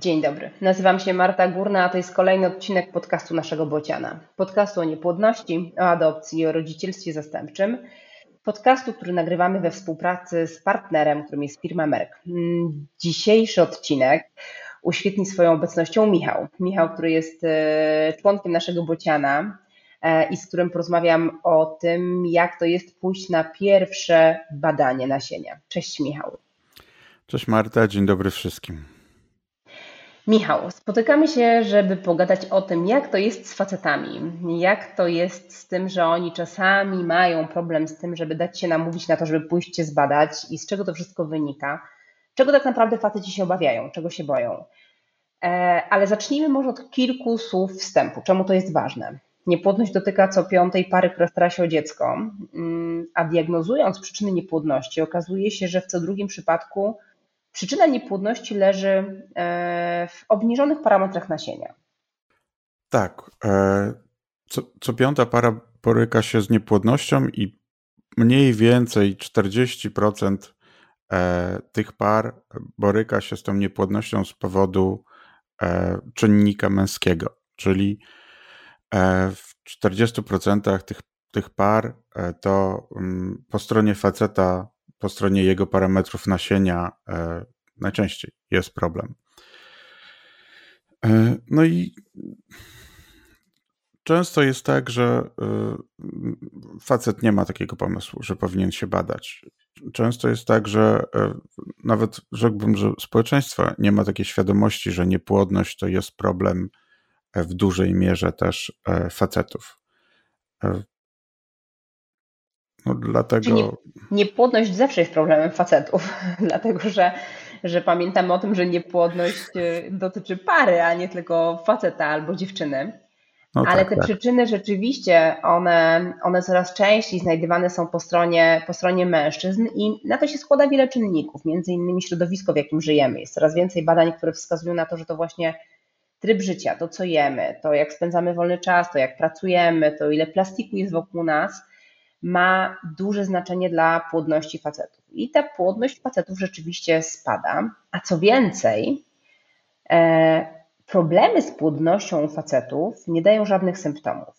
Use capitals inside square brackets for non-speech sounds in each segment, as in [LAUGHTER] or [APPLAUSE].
Dzień dobry. Nazywam się Marta Górna, a to jest kolejny odcinek podcastu naszego Bociana. Podcastu o niepłodności, o adopcji i o rodzicielstwie zastępczym. Podcastu, który nagrywamy we współpracy z partnerem, którym jest firma Merck. Mm, dzisiejszy odcinek uświetni swoją obecnością Michał. Michał, który jest e, członkiem naszego Bociana e, i z którym porozmawiam o tym, jak to jest pójść na pierwsze badanie nasienia. Cześć Michał. Cześć Marta, dzień dobry wszystkim. Michał, spotykamy się, żeby pogadać o tym, jak to jest z facetami, jak to jest z tym, że oni czasami mają problem z tym, żeby dać się namówić na to, żeby pójść się zbadać i z czego to wszystko wynika, czego tak naprawdę faceci się obawiają, czego się boją. E, ale zacznijmy może od kilku słów wstępu, czemu to jest ważne. Niepłodność dotyka co piątej pary, która stara się o dziecko, mm, a diagnozując przyczyny niepłodności, okazuje się, że w co drugim przypadku Przyczyna niepłodności leży e, w obniżonych parametrach nasienia. Tak. E, co, co piąta para boryka się z niepłodnością i mniej więcej 40% e, tych par boryka się z tą niepłodnością z powodu czynnika męskiego, czyli w 40% tych, tych par to mm, po stronie faceta po stronie jego parametrów nasienia e, najczęściej jest problem. E, no i często jest tak, że e, facet nie ma takiego pomysłu, że powinien się badać. Często jest tak, że nawet rzekłbym, że społeczeństwo nie ma takiej świadomości, że niepłodność to jest problem w dużej mierze też facetów. No, dlatego... Nie, niepłodność zawsze jest problemem facetów, [LAUGHS] dlatego że, że pamiętamy o tym, że niepłodność y, dotyczy pary, a nie tylko faceta albo dziewczyny. No Ale tak, te tak. przyczyny rzeczywiście, one, one coraz częściej znajdywane są po stronie, po stronie mężczyzn i na to się składa wiele czynników, między innymi środowisko, w jakim żyjemy. Jest coraz więcej badań, które wskazują na to, że to właśnie tryb życia, to co jemy, to jak spędzamy wolny czas, to jak pracujemy, to ile plastiku jest wokół nas, ma duże znaczenie dla płodności facetów. I ta płodność facetów rzeczywiście spada. A co więcej, e, problemy z płodnością facetów nie dają żadnych symptomów.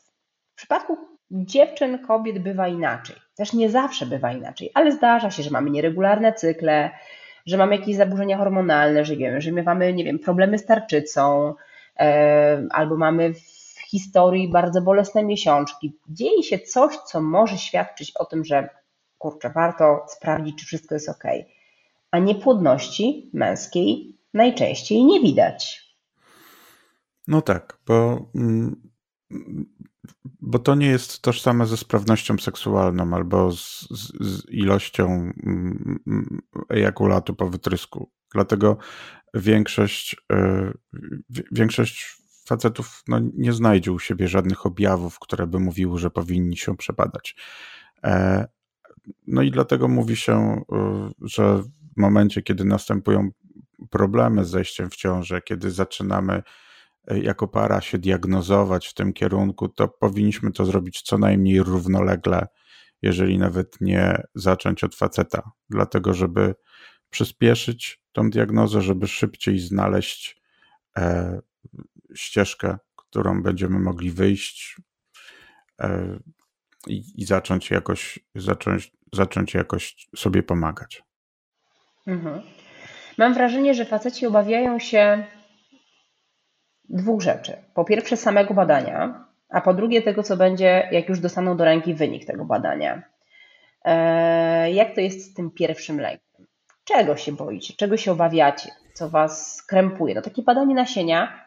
W przypadku dziewczyn, kobiet bywa inaczej. Też nie zawsze bywa inaczej, ale zdarza się, że mamy nieregularne cykle, że mamy jakieś zaburzenia hormonalne, że wiemy, że my mamy, nie wiem, problemy z tarczycą, e, albo mamy historii bardzo bolesne miesiączki. Dzieje się coś, co może świadczyć o tym, że kurczę, warto sprawdzić, czy wszystko jest ok. A niepłodności męskiej najczęściej nie widać. No tak, bo, mm, bo to nie jest tożsame ze sprawnością seksualną albo z, z, z ilością mm, ejakulatu po wytrysku. Dlatego większość, e, większość facetów no, nie znajdzie u siebie żadnych objawów, które by mówiły, że powinni się przebadać. E, no i dlatego mówi się, e, że w momencie, kiedy następują problemy z zejściem w ciążę, kiedy zaczynamy e, jako para się diagnozować w tym kierunku, to powinniśmy to zrobić co najmniej równolegle, jeżeli nawet nie zacząć od faceta, dlatego żeby przyspieszyć tą diagnozę, żeby szybciej znaleźć ścieżkę, którą będziemy mogli wyjść e, i, i zacząć jakoś zacząć, zacząć jakoś sobie pomagać. Mhm. Mam wrażenie, że faceci obawiają się dwóch rzeczy. Po pierwsze samego badania, a po drugie tego, co będzie, jak już dostaną do ręki wynik tego badania. E, jak to jest z tym pierwszym lejkiem? Czego się boicie? Czego się obawiacie? Co was krępuje? No takie badanie nasienia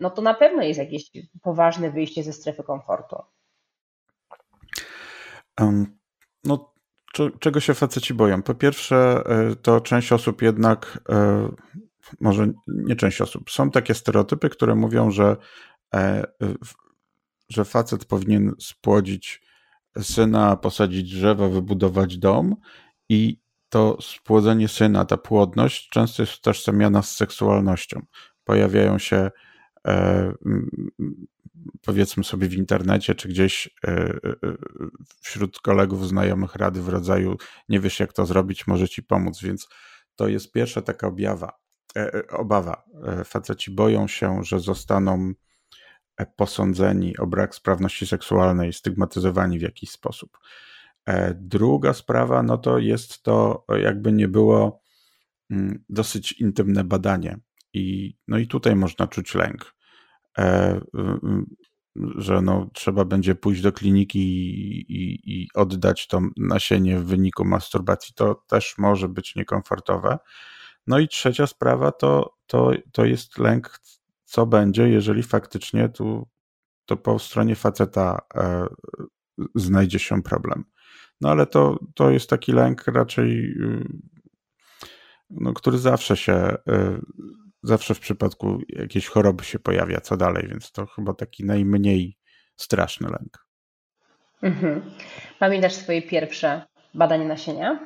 no to na pewno jest jakieś poważne wyjście ze strefy komfortu. Um, no, czego się faceci boją? Po pierwsze, e, to część osób jednak, e, może nie część osób, są takie stereotypy, które mówią, że, e, że facet powinien spłodzić syna, posadzić drzewo, wybudować dom i to spłodzenie syna, ta płodność często jest utożsamiana z seksualnością. Pojawiają się powiedzmy sobie w internecie, czy gdzieś e, e, wśród kolegów, znajomych rady w rodzaju nie wiesz jak to zrobić, może ci pomóc, więc to jest pierwsza taka objawa. obawa. Faceci boją się, że zostaną posądzeni o brak sprawności seksualnej, stygmatyzowani w jakiś sposób. Druga sprawa, no to jest to, jakby nie było, mm, dosyć intymne badanie. I, no i tutaj można czuć lęk że no, trzeba będzie pójść do kliniki i, i, i, oddać to nasienie w wyniku masturbacji, to też może być niekomfortowe. No i trzecia sprawa to, to, to jest lęk, co będzie, jeżeli faktycznie tu to po stronie faceta e, znajdzie się problem. No ale to, to jest taki lęk raczej, y, no, który zawsze się y, zawsze w przypadku jakiejś choroby się pojawia, co dalej, więc to chyba taki najmniej straszny lęk. Mhm. Pamiętasz swoje pierwsze badanie nasienia?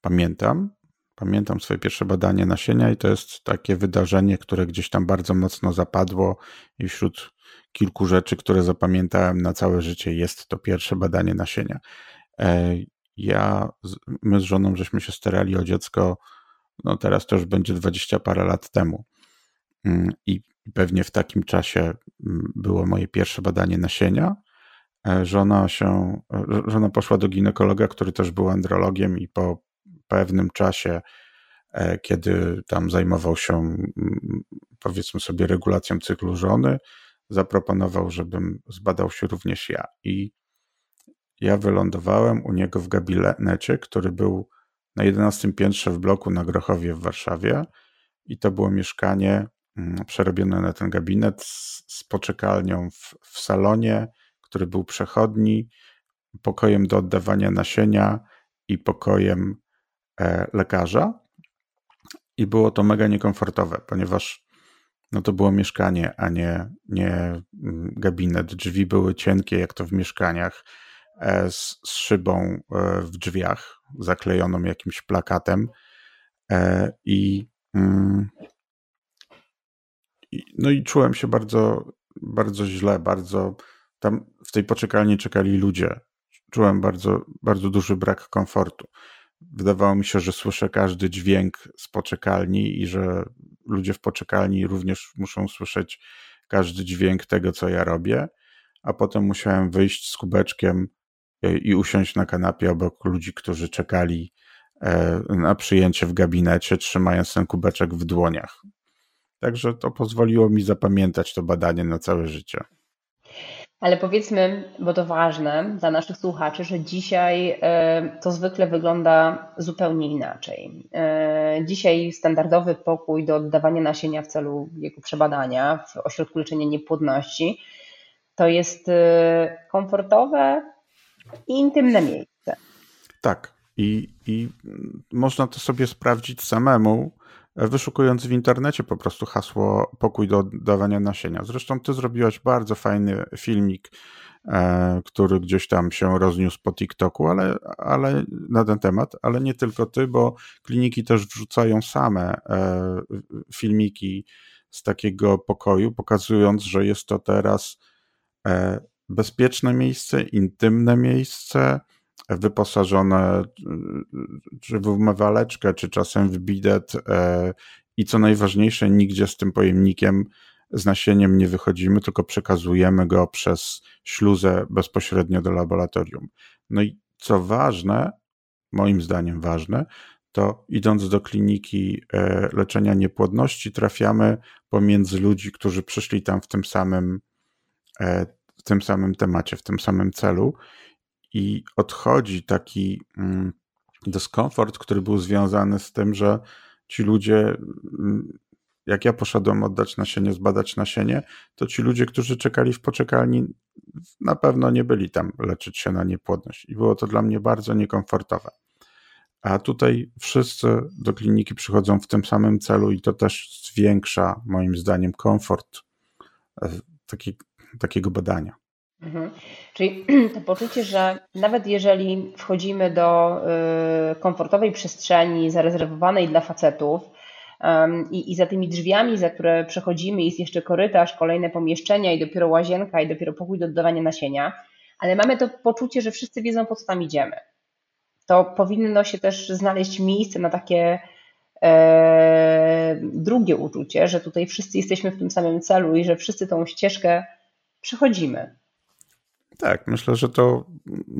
Pamiętam. Pamiętam swoje pierwsze badanie nasienia i to jest takie wydarzenie, które gdzieś tam bardzo mocno zapadło i wśród kilku rzeczy, które zapamiętałem na całe życie jest to pierwsze badanie nasienia. E, ja, my z żoną żeśmy się starali o dziecko no teraz to już będzie dwadzieścia parę lat temu. Mm, I pewnie w takim czasie mm, było moje pierwsze badanie nasienia. E, żona się, e, żona poszła do ginekologa, który też był andrologiem i po pewnym czasie, e, kiedy tam zajmował się mm, powiedzmy sobie regulacją cyklu żony, zaproponował, żebym zbadał się również ja. I ja wylądowałem u niego w gabinecie, który był na 11 piętrze w bloku na Grochowie w Warszawie i to było mieszkanie mm, przerobione na ten gabinet z, z poczekalnią w, w salonie, który był przechodni, pokojem do oddawania nasienia i pokojem e, lekarza. I było to mega niekomfortowe, ponieważ no to było mieszkanie, a nie, nie mm, gabinet. Drzwi były cienkie, jak to w mieszkaniach E, z, z szybą e, w drzwiach, zaklejoną jakimś plakatem. E, I, mm, no i czułem się bardzo, bardzo źle, bardzo. Tam w tej poczekalni czekali ludzie. Czułem bardzo, bardzo duży brak komfortu. Wydawało mi się, że słyszę każdy dźwięk z poczekalni i że ludzie w poczekalni również muszą słyszeć każdy dźwięk tego, co ja robię. A potem musiałem wyjść z kubeczkiem i usiąść na kanapie obok ludzi, którzy czekali e, na przyjęcie w gabinecie, trzymając ten kubeczek w dłoniach. Także to pozwoliło mi zapamiętać to badanie na całe życie. Ale powiedzmy, bo to ważne dla naszych słuchaczy, że dzisiaj e, to zwykle wygląda zupełnie inaczej. E, dzisiaj standardowy pokój do oddawania nasienia w celu jego przebadania w ośrodku leczenia niepłodności to jest komfortowe, intymne miejsce. Tak. I, I można to sobie sprawdzić samemu, wyszukując w internecie po prostu hasło pokój do oddawania nasienia. Zresztą ty zrobiłaś bardzo fajny filmik, e, który gdzieś tam się rozniósł po TikToku, ale, ale na ten temat, ale nie tylko ty, bo kliniki też wrzucają same e, filmiki z takiego pokoju, pokazując, że jest to teraz e, bezpieczne miejsce, intymne miejsce, wyposażone czy w umywaleczkę, czy czasem w bidet e, i co najważniejsze, nigdzie z tym pojemnikiem z nasieniem nie wychodzimy, tylko przekazujemy go przez śluzę bezpośrednio do laboratorium. No i co ważne, moim zdaniem ważne, to idąc do kliniki e, leczenia niepłodności, trafiamy pomiędzy ludzi, którzy przyszli tam w tym samym e, tym samym temacie, w tym samym celu i odchodzi taki mm, dyskomfort, który był związany z tym, że ci ludzie, mm, jak ja poszedłem oddać nasienie, zbadać nasienie, to ci ludzie, którzy czekali w poczekalni, na pewno nie byli tam leczyć się na niepłodność. I było to dla mnie bardzo niekomfortowe. A tutaj wszyscy do kliniki przychodzą w tym samym celu i to też zwiększa, moim zdaniem, komfort e, taki, takiego badania. Mhm. Czyli [CLEARS THROAT] to poczucie, że nawet jeżeli wchodzimy do y, komfortowej przestrzeni zarezerwowanej dla facetów i, i za tymi drzwiami, za które przechodzimy, jest jeszcze korytarz, kolejne pomieszczenia i dopiero łazienka i dopiero pokój do oddawania nasienia, ale mamy to poczucie, że wszyscy wiedzą po co tam idziemy. To powinno się też znaleźć miejsce na takie e, drugie uczucie, że tutaj wszyscy jesteśmy w tym samym celu i że wszyscy tą ścieżkę przechodzimy. Tak, myślę, że to,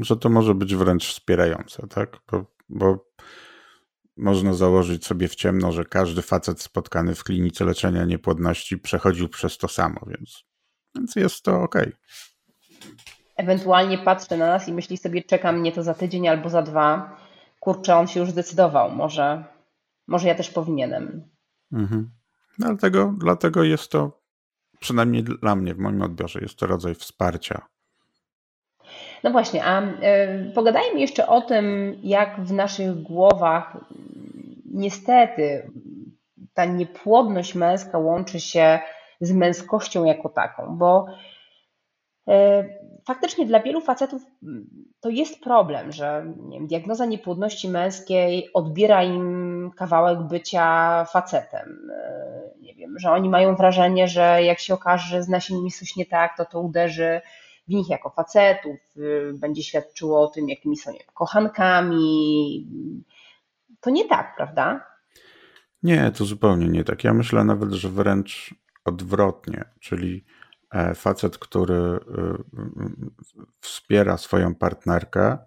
że to może być wręcz wspierające, tak? Bo, bo można założyć sobie w ciemno, że każdy facet spotkany w klinice leczenia niepłodności przechodził przez to samo, więc, więc jest to ok. Ewentualnie patrzy na nas i myśli sobie, czeka mnie to za tydzień albo za dwa. Kurczę, on się już zdecydował, może, może ja też powinienem. Mhm. No, dlatego, dlatego jest to, przynajmniej dla mnie, w moim odbiorze, jest to rodzaj wsparcia. No właśnie, a y, pogadajmy jeszcze o tym, jak w naszych głowach niestety ta niepłodność męska łączy się z męskością jako taką, bo e, faktycznie dla wielu facetów to jest problem, że nie wiem, diagnoza niepłodności męskiej odbiera im kawałek bycia facetem. Że oni mają wrażenie, że jak się okaże, że z nasieniem jest coś nie tak, to to uderzy w nich jako facetów, będzie świadczyło o tym, jakimi są kochankami, to nie tak, prawda? Nie, to zupełnie nie tak. Ja myślę nawet, że wręcz odwrotnie, czyli e, facet, który e, wspiera swoją partnerkę,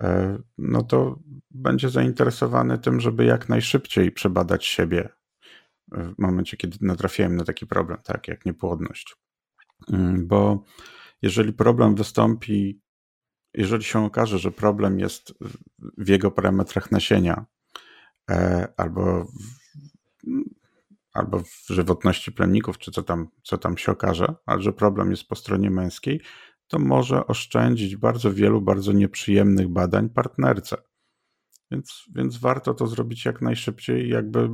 e, no to będzie zainteresowany tym, żeby jak najszybciej przebadać siebie w momencie, kiedy natrafiłem na taki problem, tak jak niepłodność. Mm, bo jeżeli problem wystąpi, jeżeli się okaże, że problem jest w jego parametrach nasienia, E, albo w, albo w żywotności plemników, czy co tam, co tam się okaże, ale że problem jest po stronie męskiej, to może oszczędzić bardzo wielu bardzo nieprzyjemnych badań partnerce. Więc, więc warto to zrobić jak najszybciej, jakby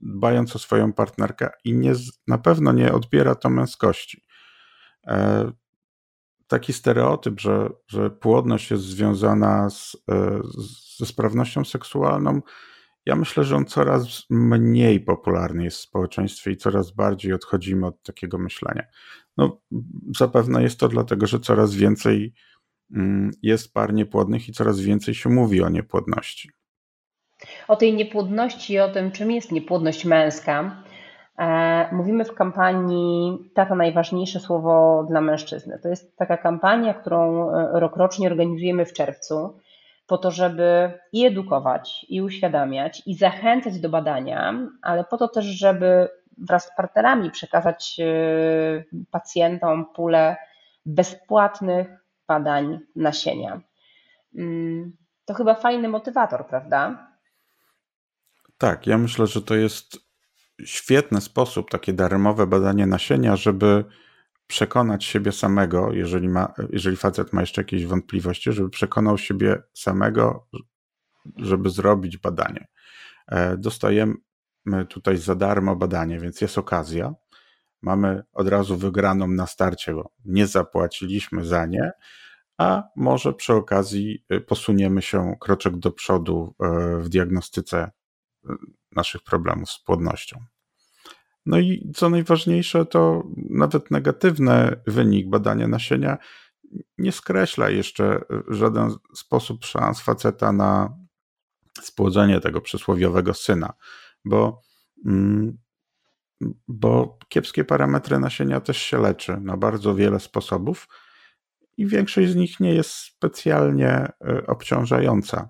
dbając o swoją partnerkę i nie, na pewno nie odbiera to męskości. E, taki stereotyp, że, że płodność jest związana z, e, ze sprawnością seksualną, ja myślę, że on coraz mniej popularny jest w społeczeństwie i coraz bardziej odchodzimy od takiego myślenia. No, zapewne jest to dlatego, że coraz więcej jest par niepłodnych i coraz więcej się mówi o niepłodności. O tej niepłodności i o tym, czym jest niepłodność męska, e, mówimy w kampanii Tata najważniejsze słowo dla mężczyzny. To jest taka kampania, którą e, rokrocznie organizujemy w czerwcu po to, żeby i edukować, i uświadamiać, i zachęcać do badania, ale po to też, żeby wraz z partnerami przekazać y, pacjentom pulę bezpłatnych badań nasienia. Mm, to chyba fajny motywator, prawda? Tak, ja myślę, że to jest świetny sposób, takie darmowe badanie nasienia, żeby przekonać siebie samego, jeżeli, ma, jeżeli facet ma jeszcze jakieś wątpliwości, żeby przekonał siebie samego, żeby zrobić badanie. E, dostajemy tutaj za darmo badanie, więc jest okazja. Mamy od razu wygraną na starcie, bo nie zapłaciliśmy za nie, a może przy okazji y, posuniemy się kroczek do przodu e, w diagnostyce y, naszych problemów z płodnością. No i co najważniejsze, to nawet negatywny wynik badania nasienia nie skreśla jeszcze w żaden sposób szans faceta na spłodzenie tego przysłowiowego syna, bo, mm, bo kiepskie parametry nasienia też się leczy na bardzo wiele sposobów i większość z nich nie jest specjalnie y, obciążająca.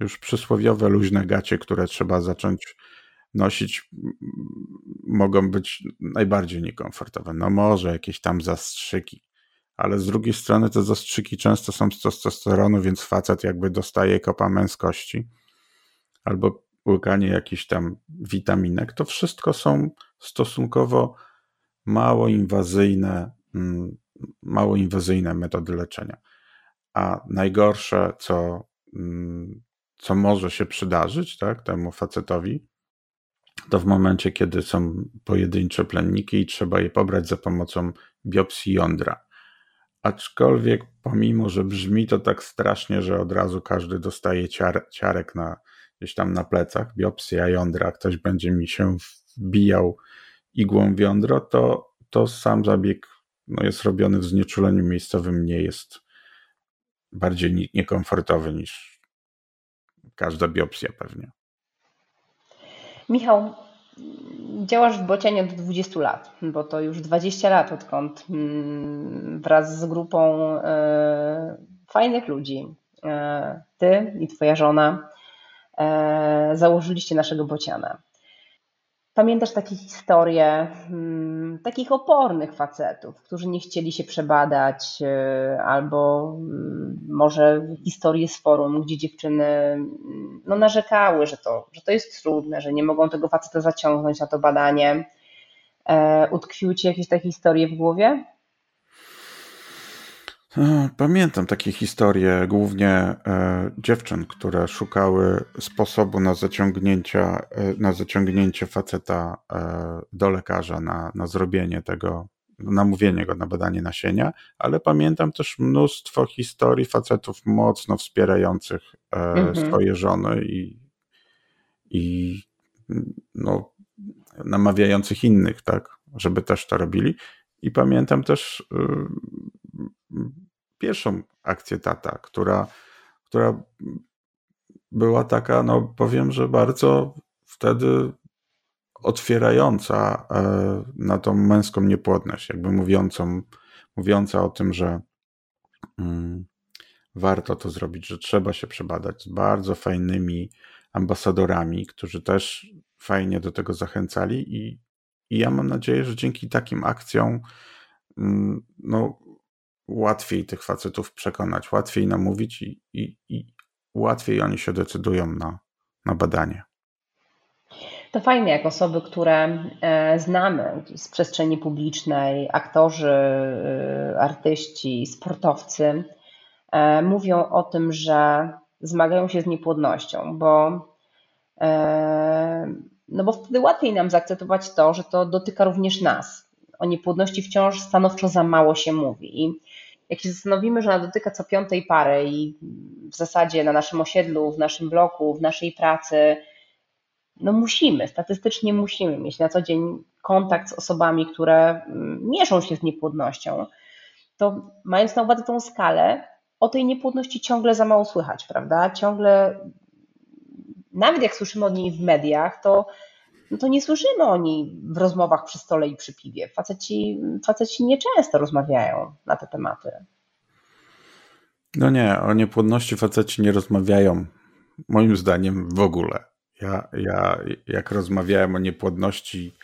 Już przysłowiowe luźne gacie, które trzeba zacząć nosić mogą być najbardziej niekomfortowe. No może jakieś tam zastrzyki, ale z drugiej strony te zastrzyki często są z testosteronu, więc facet jakby dostaje kopa męskości albo łykanie jakichś tam witaminek. To wszystko są stosunkowo mało inwazyjne, mm, mało inwazyjne metody leczenia. A najgorsze, co, mm, co może się przydarzyć tak, temu facetowi, to w momencie, kiedy są pojedyncze plenniki i trzeba je pobrać za pomocą biopsji jądra. Aczkolwiek, pomimo, że brzmi to tak strasznie, że od razu każdy dostaje ciar, ciarek na, gdzieś tam na plecach, biopsja jądra, ktoś będzie mi się wbijał igłą w jądro, to, to sam zabieg no, jest robiony w znieczuleniu miejscowym, nie jest bardziej niekomfortowy niż każda biopsja pewnie. Michał, działasz w Bocianie od 20 lat, bo to już 20 lat, odkąd mm, wraz z grupą e, fajnych ludzi, e, ty i twoja żona, założyliście naszego Bociana. Pamiętasz takie historie hmm, takich opornych facetów, którzy nie chcieli się przebadać, e, albo hmm, może historie z forum, gdzie dziewczyny hmm, no, narzekały, że to, że to jest trudne, że nie mogą tego faceta zaciągnąć na to badanie. E, utkwiły ci jakieś takie historie w głowie? Pamiętam takie historie, głównie e, dziewczyn, które szukały sposobu na zaciągnięcie, na zaciągnięcie faceta e, do lekarza, na, na zrobienie tego, namówienie go na badanie nasienia, ale pamiętam też mnóstwo historii facetów mocno wspierających e, mhm. swoje żony i, i no, namawiających innych, tak, żeby też to robili. I pamiętam też pierwszą akcję Tata, która, która była taka, no powiem, że bardzo wtedy otwierająca e, na tą męską niepłodność, jakby mówiącą, mówiąca o tym, że mm, warto to zrobić, że trzeba się przebadać z bardzo fajnymi ambasadorami, którzy też fajnie do tego zachęcali i, i ja mam nadzieję, że dzięki takim akcjom mm, no, łatwiej tych facetów przekonać, łatwiej namówić i, i, i łatwiej oni się decydują na, na badanie. To fajne, jak osoby, które e, znamy z przestrzeni publicznej, aktorzy, e, artyści, sportowcy, e, mówią o tym, że zmagają się z niepłodnością, bo, no bo wtedy łatwiej nam zaakceptować to, że to dotyka również nas. O niepłodności wciąż stanowczo za mało się mówi. I jak się zastanowimy, że ona dotyka co piątej pary i w zasadzie na naszym osiedlu, w naszym bloku, w naszej pracy, no musimy, statystycznie musimy mieć na co dzień kontakt z osobami, które mm, mierzą się z niepłodnością, to mając na uwadze tą skalę, o tej niepłodności ciągle za mało słychać, prawda? Ciągle, nawet jak słyszymy o niej w mediach, to no to nie słyszymy o niej w rozmowach przy stole i przy piwie. Faceci, faceci nieczęsto rozmawiają na te tematy. No nie, o niepłodności faceci nie rozmawiają, moim zdaniem w ogóle. Ja, ja jak rozmawiałem o niepłodności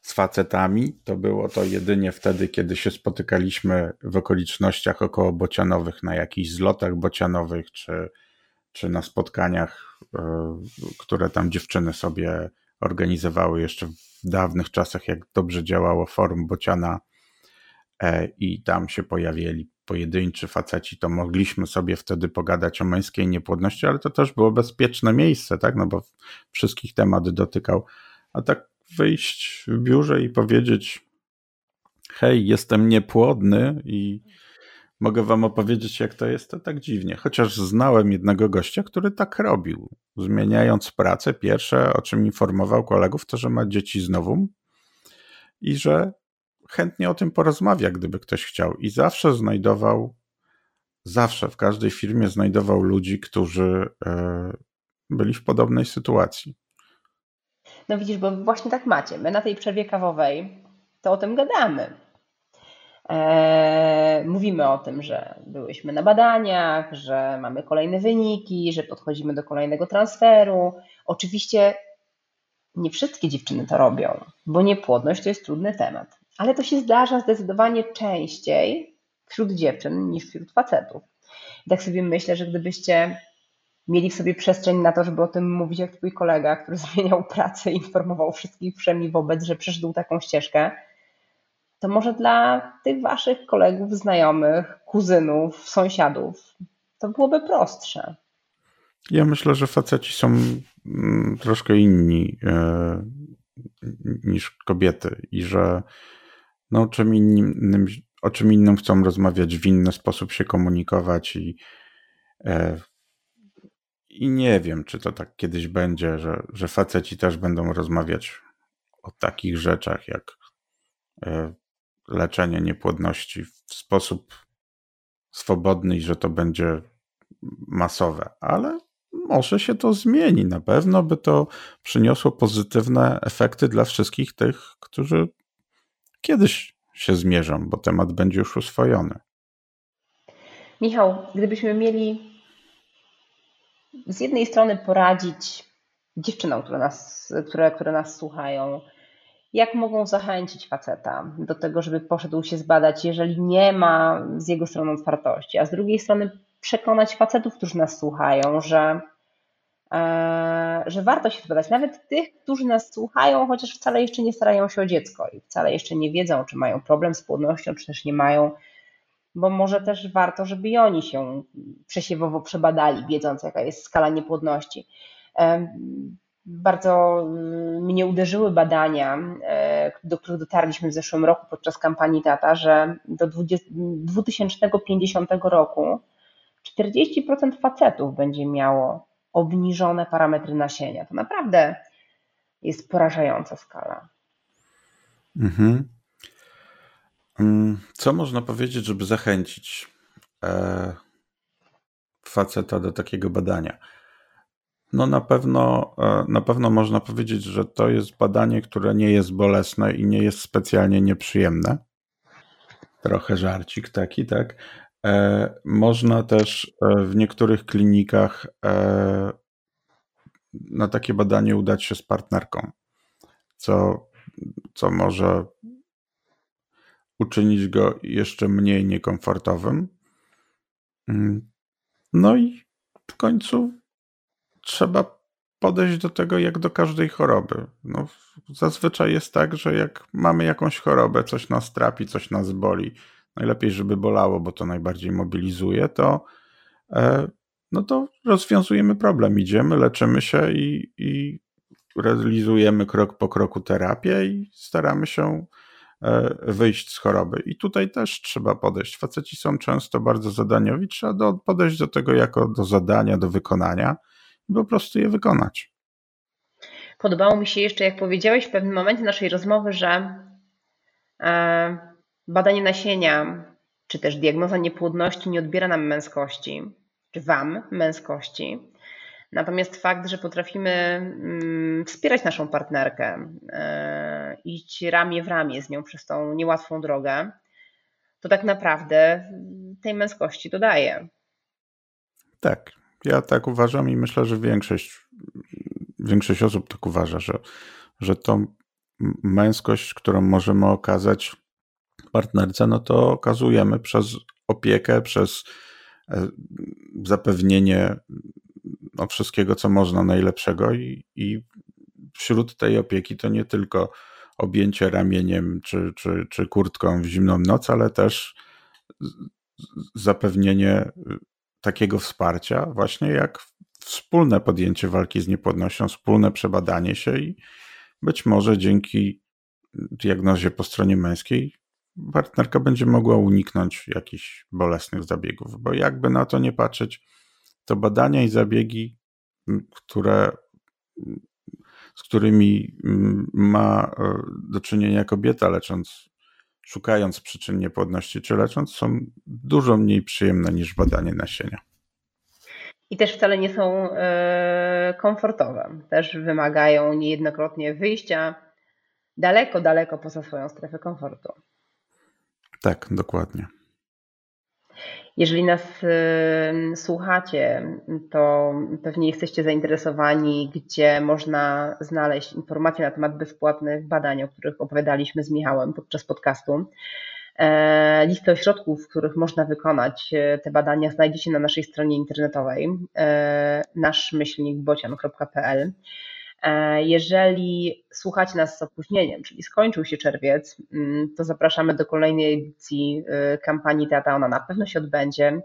z facetami, to było to jedynie wtedy, kiedy się spotykaliśmy w okolicznościach około bocianowych, na jakichś zlotach bocianowych, czy, czy na spotkaniach, e, które tam dziewczyny sobie organizowały jeszcze w dawnych czasach, jak dobrze działało forum Bociana e, i tam się pojawili pojedynczy faceci, to mogliśmy sobie wtedy pogadać o męskiej niepłodności, ale to też było bezpieczne miejsce, tak? No bo wszystkich temat dotykał. A tak wyjść w biurze i powiedzieć: Hej, jestem niepłodny i mogę wam opowiedzieć, jak to jest, to tak dziwnie. Chociaż znałem jednego gościa, który tak robił. Zmieniając pracę, pierwsze, o czym informował kolegów, to, że ma dzieci znowu i że chętnie o tym porozmawia, gdyby ktoś chciał. I zawsze znajdował, zawsze w każdej firmie znajdował ludzi, którzy e, byli w podobnej sytuacji. No widzisz, bo właśnie tak macie. My na tej przerwie kawowej to o tym gadamy mówimy o tym, że byłyśmy na badaniach, że mamy kolejne wyniki, że podchodzimy do kolejnego transferu. Oczywiście nie wszystkie dziewczyny to robią, bo niepłodność to jest trudny temat, ale to się zdarza zdecydowanie częściej wśród dziewczyn niż wśród facetów. I tak sobie myślę, że gdybyście mieli w sobie przestrzeń na to, żeby o tym mówić jak twój kolega, który [LAUGHS] zmieniał pracę i informował wszystkich wszemi wobec, że przeszedł taką ścieżkę, to może dla tych waszych kolegów, znajomych, kuzynów, sąsiadów to byłoby prostsze. Ja myślę, że faceci są mm, troszkę inni e, niż kobiety i że no, czym innym, o czym innym chcą rozmawiać, w inny sposób się komunikować i, e, i nie wiem, czy to tak kiedyś będzie, że, że faceci też będą rozmawiać o takich rzeczach jak e, leczenie niepłodności w sposób swobodny i że to będzie masowe, ale może się to zmieni. Na pewno by to przyniosło pozytywne efekty dla wszystkich tych, którzy kiedyś się zmierzą, bo temat będzie już uswojony. Michał, gdybyśmy mieli z jednej strony poradzić dziewczynom, które nas, które, które nas słuchają, jak mogą zachęcić faceta do tego, żeby poszedł się zbadać, jeżeli nie ma z jego strony otwartości, a z drugiej strony przekonać facetów, którzy nas słuchają, że, e, że warto się zbadać. Nawet tych, którzy nas słuchają, chociaż wcale jeszcze nie starają się o dziecko i wcale jeszcze nie wiedzą, czy mają problem z płodnością, czy też nie mają, bo może też warto, żeby i oni się przesiewowo przebadali, wiedząc, jaka jest skala niepłodności. Bardzo mm, mnie uderzyły badania, e, do których dotarliśmy w zeszłym roku podczas kampanii Tata, że do 20, 2050 roku 40% facetów będzie miało obniżone parametry nasienia. To naprawdę jest porażająca skala. Mhm. Mm, co można powiedzieć, żeby zachęcić e, faceta do takiego badania? No na pewno, e, na pewno można powiedzieć, że to jest badanie, które nie jest bolesne i nie jest specjalnie nieprzyjemne. Trochę żarcik taki, tak? E, można też e, w niektórych klinikach na takie badanie udać się z partnerką, co, co może uczynić go jeszcze mniej niekomfortowym. Mm. No i w końcu trzeba podejść do tego jak do każdej choroby. No, zazwyczaj jest tak, że jak mamy jakąś chorobę, coś nas trapi, coś nas boli, najlepiej, żeby bolało, bo to najbardziej mobilizuje, to, e, no to rozwiązujemy problem. Idziemy, leczymy się i, i realizujemy krok po kroku terapię i staramy się e, wyjść z choroby. I tutaj też trzeba podejść. Faceci są często bardzo zadaniowi, trzeba do, podejść do tego jako do zadania, do wykonania i po prostu je wykonać. Podobało mi się jeszcze, jak powiedziałeś w pewnym momencie naszej rozmowy, że e, badanie nasienia, czy też diagnoza niepłodności nie odbiera nam męskości, czy Wam męskości. Natomiast fakt, że potrafimy mm, wspierać naszą partnerkę, e, iść ramię w ramię z nią przez tą niełatwą drogę, to tak naprawdę tej męskości dodaje. Tak, ja tak uważam i myślę, że większość, większość osób tak uważa, że, że tą męskość, którą możemy okazać partnerce, no to okazujemy przez opiekę, przez e, zapewnienie no, wszystkiego, co można najlepszego i, i wśród tej opieki to nie tylko objęcie ramieniem czy, czy, czy kurtką w zimną noc, ale też zapewnienie takiego wsparcia, właśnie jak wspólne podjęcie walki z niepłodnością, wspólne przebadanie się i być może dzięki diagnozie po stronie męskiej partnerka będzie mogła uniknąć jakichś bolesnych zabiegów, bo jakby na to nie patrzeć, to badania i zabiegi, które, z którymi ma e, do czynienia kobieta lecząc szukając przyczyn niepłodności czy lecząc, są dużo mniej przyjemne niż badanie nasienia. I też wcale nie są e, komfortowe. Też wymagają niejednokrotnie wyjścia daleko, daleko poza swoją strefę komfortu. Tak, dokładnie. Jeżeli nas słuchacie, to pewnie jesteście zainteresowani, gdzie można znaleźć informacje na temat bezpłatnych badań, o których opowiadaliśmy z Michałem podczas podcastu. E, listę ośrodków, w których można wykonać e, te badania, znajdziecie na naszej stronie internetowej e, naszmyślnikbocian.pl. E, jeżeli słuchacie nas z opóźnieniem, czyli skończył się czerwiec, mm, to zapraszamy do kolejnej edycji e, kampanii Teatra. Ona na pewno się odbędzie,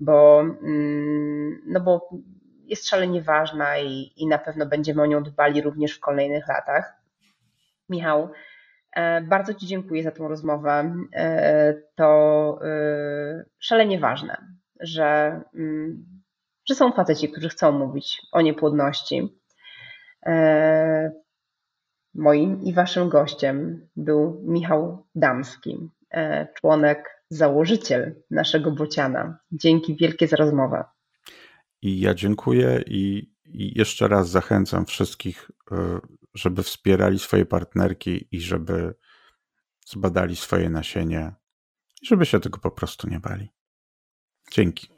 bo, mm, no bo jest szalenie ważna i, i na pewno będziemy o nią dbali również w kolejnych latach. Michał, e, bardzo Ci dziękuję za tą rozmowę. To szalenie ważne, że, mm, że są faceci, którzy chcą mówić o niepłodności E, moim i waszym gościem był Michał Damski, e, członek, założyciel naszego bociana. Dzięki wielkie za rozmowę. I ja dziękuję i, i jeszcze raz zachęcam wszystkich, e, żeby wspierali swoje partnerki i żeby zbadali swoje nasienie żeby się tego po prostu nie bali. Dzięki.